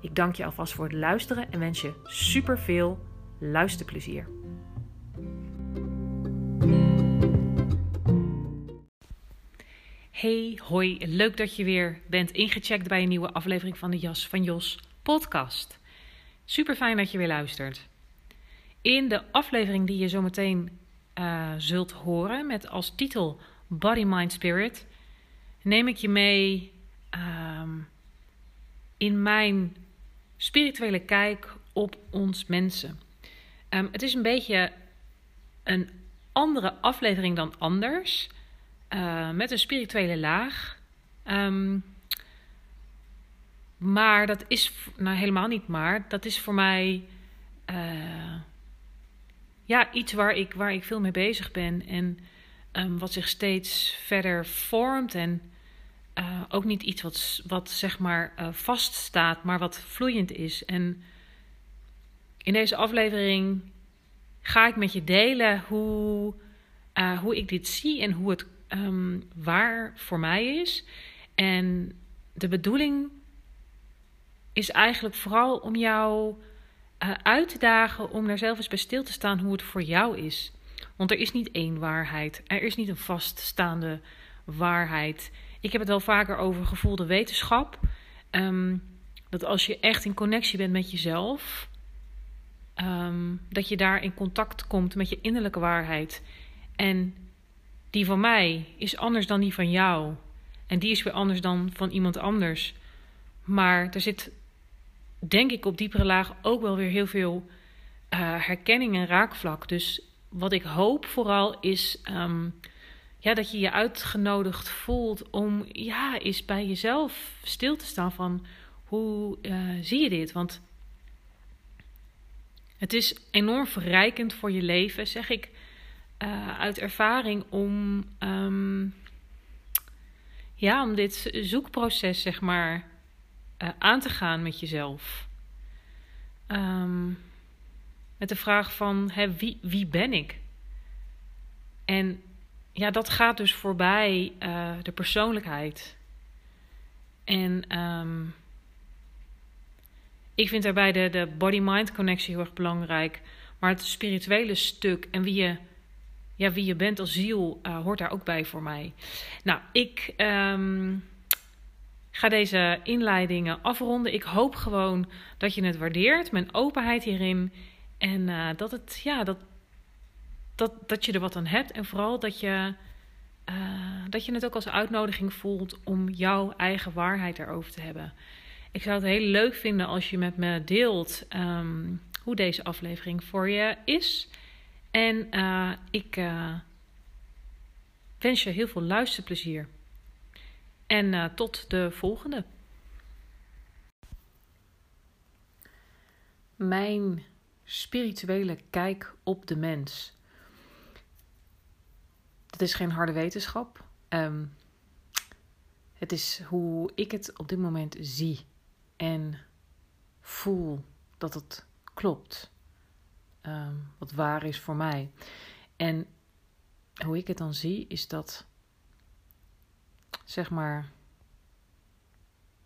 Ik dank je alvast voor het luisteren en wens je super veel luisterplezier. Hey, hoi, leuk dat je weer bent ingecheckt bij een nieuwe aflevering van de Jas van Jos podcast. Super fijn dat je weer luistert. In de aflevering die je zometeen uh, zult horen met als titel Body, Mind, Spirit, neem ik je mee um, in mijn spirituele kijk op ons mensen. Um, het is een beetje een andere aflevering dan anders, uh, met een spirituele laag. Um, maar dat is, nou helemaal niet maar, dat is voor mij uh, ja, iets waar ik, waar ik veel mee bezig ben en um, wat zich steeds verder vormt en uh, ook niet iets wat, wat zeg maar uh, vaststaat, maar wat vloeiend is. En in deze aflevering ga ik met je delen hoe, uh, hoe ik dit zie en hoe het um, waar voor mij is. En de bedoeling is eigenlijk vooral om jou uit te dagen om daar zelf eens bij stil te staan hoe het voor jou is. Want er is niet één waarheid. Er is niet een vaststaande waarheid. Ik heb het wel vaker over gevoelde wetenschap. Um, dat als je echt in connectie bent met jezelf, um, dat je daar in contact komt met je innerlijke waarheid. En die van mij is anders dan die van jou. En die is weer anders dan van iemand anders. Maar er zit, denk ik, op diepere laag ook wel weer heel veel uh, herkenning en raakvlak. Dus wat ik hoop vooral is um, ja, dat je je uitgenodigd voelt om ja, eens bij jezelf stil te staan van hoe uh, zie je dit? Want het is enorm verrijkend voor je leven, zeg ik uh, uit ervaring, om, um, ja, om dit zoekproces zeg maar uh, aan te gaan met jezelf. Um, met de vraag van hè, wie, wie ben ik? En ja, dat gaat dus voorbij uh, de persoonlijkheid. En um, ik vind daarbij de, de body-mind connectie heel erg belangrijk. Maar het spirituele stuk en wie je, ja, wie je bent als ziel uh, hoort daar ook bij voor mij. Nou, ik um, ga deze inleidingen afronden. Ik hoop gewoon dat je het waardeert, mijn openheid hierin. En uh, dat, het, ja, dat, dat, dat je er wat aan hebt. En vooral dat je, uh, dat je het ook als uitnodiging voelt om jouw eigen waarheid erover te hebben. Ik zou het heel leuk vinden als je met me deelt um, hoe deze aflevering voor je is. En uh, ik uh, wens je heel veel luisterplezier. En tot de volgende. Mijn spirituele kijk op de mens. Dat is geen harde wetenschap. Um, het is hoe ik het op dit moment zie en voel dat het klopt. Um, wat waar is voor mij. En hoe ik het dan zie is dat, zeg maar,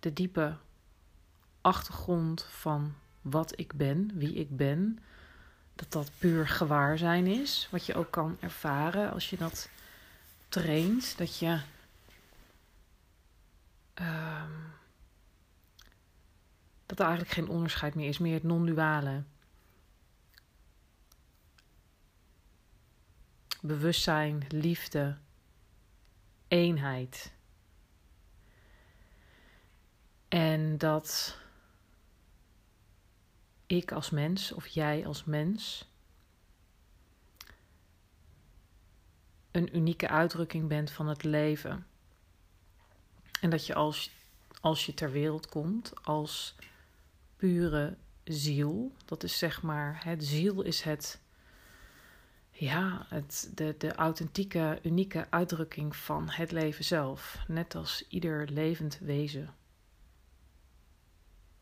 de diepe achtergrond van wat ik ben, wie ik ben, dat dat puur gewaarzijn is. Wat je ook kan ervaren als je dat traint. Dat je um, dat er eigenlijk geen onderscheid meer is, meer het non-duale. Bewustzijn, liefde, eenheid. En dat ik als mens of jij als mens een unieke uitdrukking bent van het leven. En dat je als, als je ter wereld komt als pure ziel, dat is zeg maar, het ziel is het, ja, het, de, de authentieke, unieke uitdrukking van het leven zelf. Net als ieder levend wezen.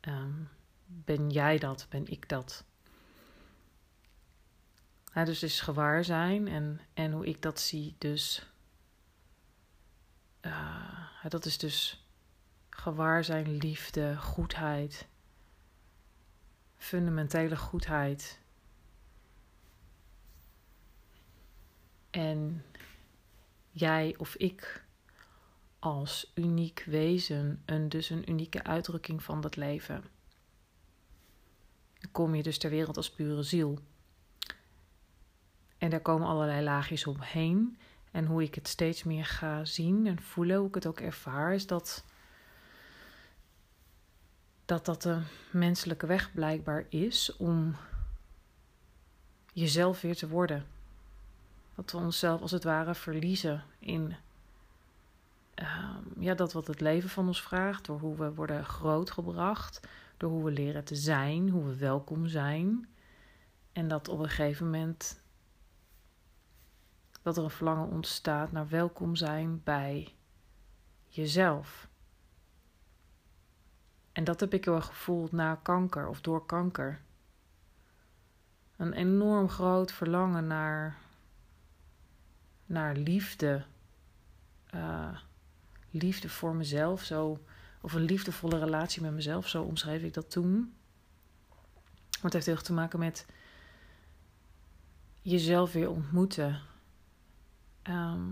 Um, ben jij dat? Ben ik dat? Dus is gewaar zijn en, en hoe ik dat zie, dus. Uh, dat is dus gewaar zijn, liefde, goedheid, fundamentele goedheid. En jij of ik als uniek wezen, een, dus een unieke uitdrukking van dat leven kom je dus ter wereld als pure ziel. En daar komen allerlei laagjes omheen. En hoe ik het steeds meer ga zien en voelen, hoe ik het ook ervaar, is dat dat, dat de menselijke weg blijkbaar is om jezelf weer te worden. Dat we onszelf als het ware verliezen in uh, ja, dat wat het leven van ons vraagt, door hoe we worden grootgebracht, door hoe we leren te zijn, hoe we welkom zijn. En dat op een gegeven moment dat er een verlangen ontstaat naar welkom zijn bij jezelf. En dat heb ik erg gevoeld na kanker of door kanker. Een enorm groot verlangen naar, naar liefde. Uh, liefde voor mezelf. Zo of een liefdevolle relatie met mezelf, zo omschreef ik dat toen. Maar het heeft heel erg te maken met jezelf weer ontmoeten. Ehm,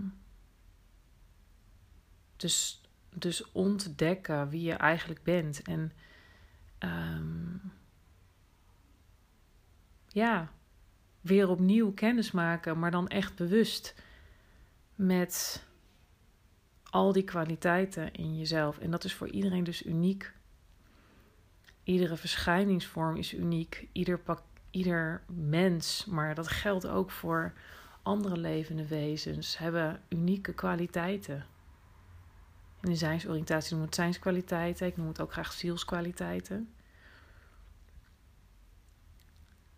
dus, dus ontdekken wie je eigenlijk bent. En um, ja, weer opnieuw kennis maken, maar dan echt bewust met al die kwaliteiten in jezelf. En dat is voor iedereen dus uniek. Iedere verschijningsvorm is uniek. Ieder, pak, ieder mens, maar dat geldt ook voor andere levende wezens, hebben unieke kwaliteiten. In de zijnsoriëntatie noemen we het zijnskwaliteiten. Ik noem het ook graag zielskwaliteiten.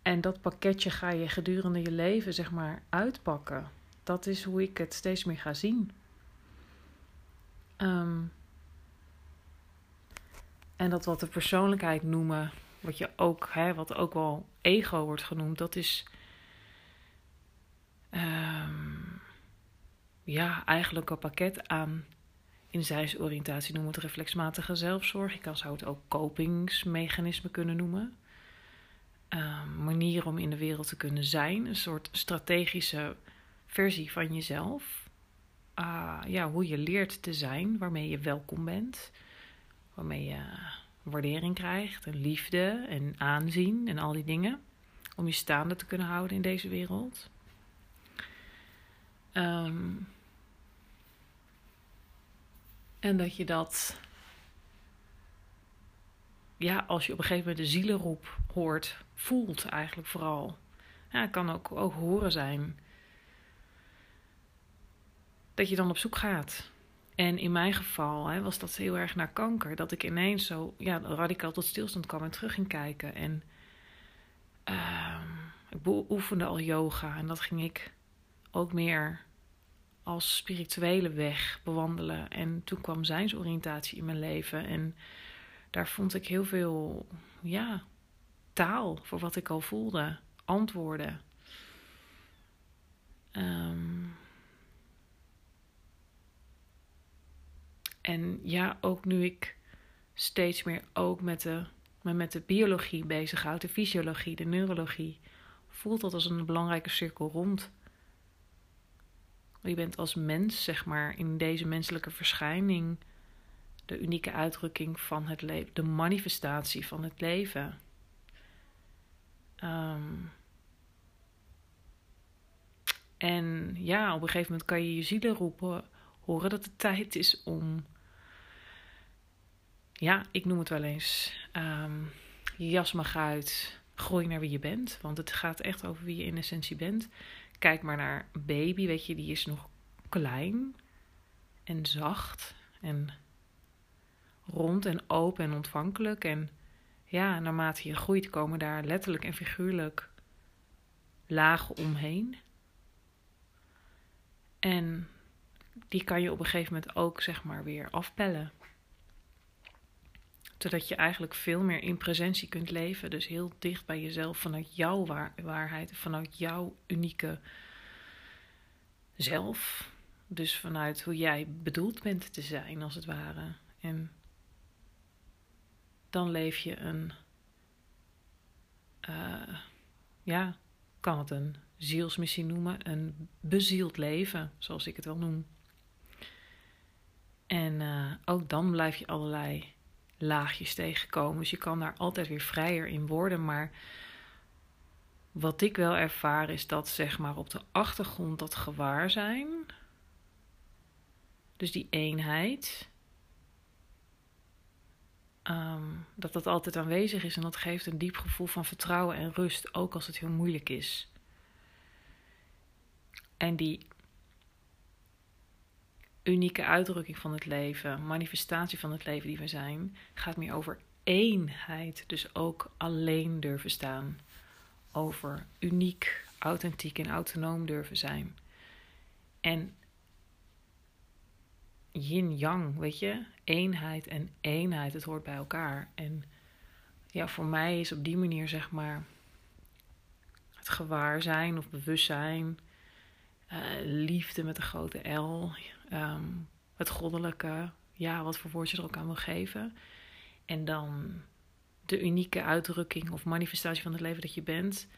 En dat pakketje ga je gedurende je leven, zeg maar, uitpakken. Dat is hoe ik het steeds meer ga zien. Ehm, en dat wat de persoonlijkheid noemen, wat je ook, hè, wat ook wel ego wordt genoemd, dat is um, ja, eigenlijk een pakket aan in zijnsoriëntatie noemen we het reflexmatige zelfzorg. Ik kan zou het ook kopingsmechanisme kunnen noemen. Um, manier om in de wereld te kunnen zijn. Een soort strategische versie van jezelf. Ah, ja, hoe je leert te zijn, waarmee je welkom bent, waarmee je waardering krijgt en liefde en aanzien en al die dingen. Om je staande te kunnen houden in deze wereld. Ehm, en dat je dat, ja, als je op een gegeven moment de zielenroep hoort, voelt eigenlijk vooral. Het kan ook, ook horen zijn dat je dan op zoek gaat. En in mijn geval hè, was dat heel erg naar kanker. Dat ik ineens zo ja, radicaal tot stilstand kwam en terug ging kijken. En uh, ik oefende al yoga. En dat ging ik ook meer als spirituele weg bewandelen. En toen kwam zijnsoriëntatie in mijn leven. En daar vond ik heel veel ja, taal voor wat ik al voelde. Antwoorden. Um, En ja, ook nu ik steeds meer ook met de, me met de biologie bezighoud, de fysiologie, de neurologie, voelt dat als een belangrijke cirkel rond. Je bent als mens, zeg maar, in deze menselijke verschijning de unieke uitdrukking van het leven, de manifestatie van het leven. Ehm, en ja, op een gegeven moment kan je je zielen roepen, horen dat het tijd is om, ja, ik noem het wel eens, um, je jas mag uit, groei naar wie je bent. Want het gaat echt over wie je in essentie bent. Kijk maar naar baby, weet je, die is nog klein en zacht en rond en open en ontvankelijk. En ja, naarmate je groeit komen daar letterlijk en figuurlijk lagen omheen. En die kan je op een gegeven moment ook zeg maar weer afpellen. Zodat je eigenlijk veel meer in presentie kunt leven. Dus heel dicht bij jezelf vanuit jouw waarheid, vanuit jouw unieke zelf. Dus vanuit hoe jij bedoeld bent te zijn, als het ware. En dan leef je een, uh, ja, kan het een zielsmissie noemen, een bezield leven, zoals ik het wel noem. En uh, ook dan blijf je allerlei laagjes tegenkomen. Dus je kan daar altijd weer vrijer in worden. Maar wat ik wel ervaar is dat zeg maar op de achtergrond dat gewaar zijn. Dus die eenheid. Um, dat dat altijd aanwezig is en dat geeft een diep gevoel van vertrouwen en rust, ook als het heel moeilijk is. En die unieke uitdrukking van het leven, manifestatie van het leven die we zijn, gaat meer over eenheid. Dus ook alleen durven staan. Over uniek, authentiek en autonoom durven zijn. En yin-yang, weet je? Eenheid en eenheid, het hoort bij elkaar. En ja, voor mij is op die manier zeg maar het gewaarzijn of bewustzijn, uh, liefde met een grote L, um, het goddelijke, ja, wat voor woord je er ook aan wil geven. En dan de unieke uitdrukking of manifestatie van het leven dat je bent.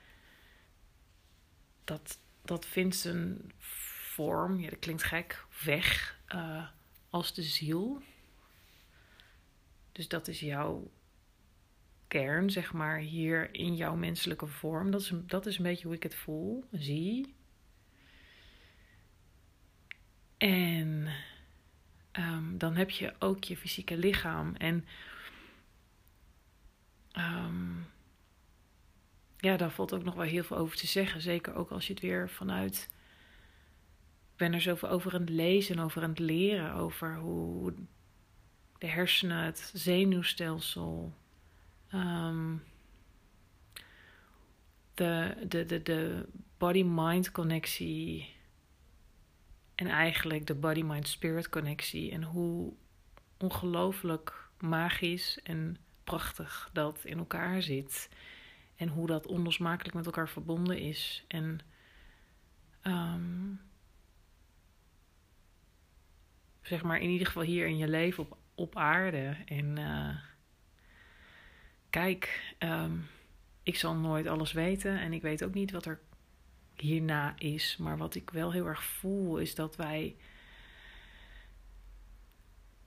Dat, dat vindt een vorm, ja, dat klinkt gek, weg uh, als de ziel. Dus dat is jouw kern, zeg maar, hier in jouw menselijke vorm. Dat is, dat is een beetje hoe ik het voel, zie. En um, dan heb je ook je fysieke lichaam. En um, ja, daar valt ook nog wel heel veel over te zeggen. Zeker ook als je het weer vanuit. Ik ben er zoveel over aan het lezen, over aan het leren. Over hoe de hersenen, het zenuwstelsel. Um, de, de, de, de body-mind connectie en eigenlijk de body-mind-spirit connectie. En hoe ongelooflijk magisch en prachtig dat in elkaar zit. En hoe dat onlosmakelijk met elkaar verbonden is. En um, zeg maar in ieder geval hier in je leven op, op aarde. En uh, kijk, um, ik zal nooit alles weten. En ik weet ook niet wat er hierna is. Maar wat ik wel heel erg voel is dat wij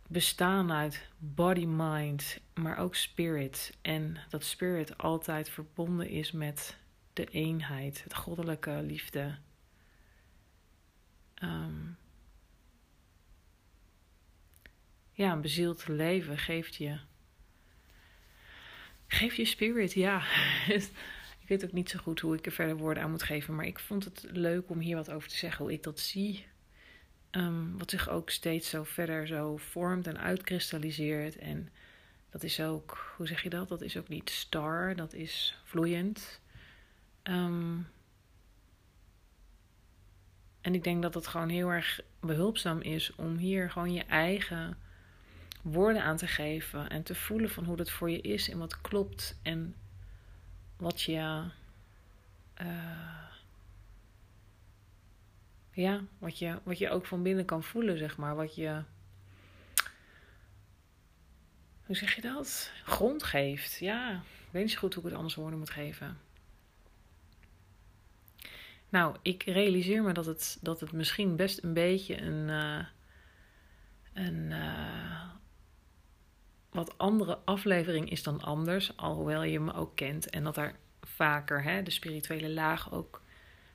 bestaan uit body, mind, maar ook spirit. En dat spirit altijd verbonden is met de eenheid, het goddelijke liefde. Um, ja, een bezield leven geeft je. Geeft je spirit, ja. Ik weet ook niet zo goed hoe ik er verder woorden aan moet geven. Maar ik vond het leuk om hier wat over te zeggen. Hoe ik dat zie. Um, wat zich ook steeds zo verder zo vormt en uitkristalliseert. En dat is ook, hoe zeg je dat? Dat is ook niet star, dat is vloeiend. Um, en ik denk dat het gewoon heel erg behulpzaam is om hier gewoon je eigen woorden aan te geven. En te voelen van hoe dat voor je is en wat klopt. En wat je. Uh, ja, wat je, wat je ook van binnen kan voelen, zeg maar. Wat je. Hoe zeg je dat? Grond geeft. Ja, ik weet niet zo goed hoe ik het anders woorden moet geven. Nou, ik realiseer me dat het, dat het misschien best een beetje een. Uh, een uh, wat andere aflevering is dan anders, alhoewel je me ook kent en dat er vaker hè, de spirituele laag ook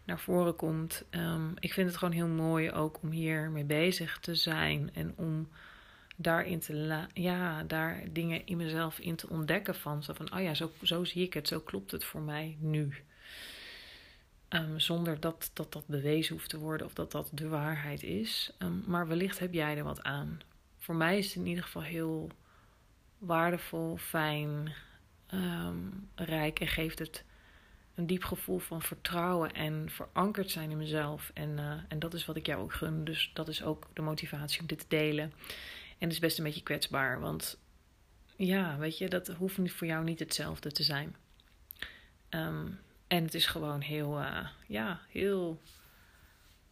naar voren komt. Ehm, ik vind het gewoon heel mooi ook om hier mee bezig te zijn en om daarin te ja, daar dingen in mezelf in te ontdekken van zo van oh ja, zo, zo zie ik het, zo klopt het voor mij nu. Ehm, zonder dat, dat dat bewezen hoeft te worden of dat dat de waarheid is. Ehm, maar wellicht heb jij er wat aan. Voor mij is het in ieder geval heel waardevol, fijn, rijk en geeft het een diep gevoel van vertrouwen en verankerd zijn in mezelf. En, uh, en dat is wat ik jou ook gun. Dus dat is ook de motivatie om dit te delen. En het is best een beetje kwetsbaar, want ja, weet je, dat hoeft voor jou niet hetzelfde te zijn. Um, en het is gewoon heel, uh, ja, heel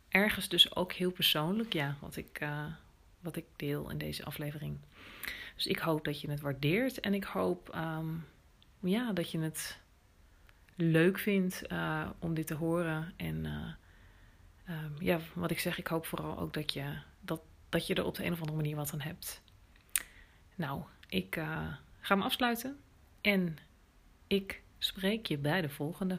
ergens dus ook heel persoonlijk, ja, wat ik, uh, wat ik deel in deze aflevering. Dus ik hoop dat je het waardeert en ik hoop, um, ja, dat je het leuk vindt uh, om dit te horen. En uh, um, ja, wat ik zeg, ik hoop vooral ook dat je, dat, dat je er op de een of andere manier wat aan hebt. Nou, ik uh, ga me afsluiten en ik spreek je bij de volgende.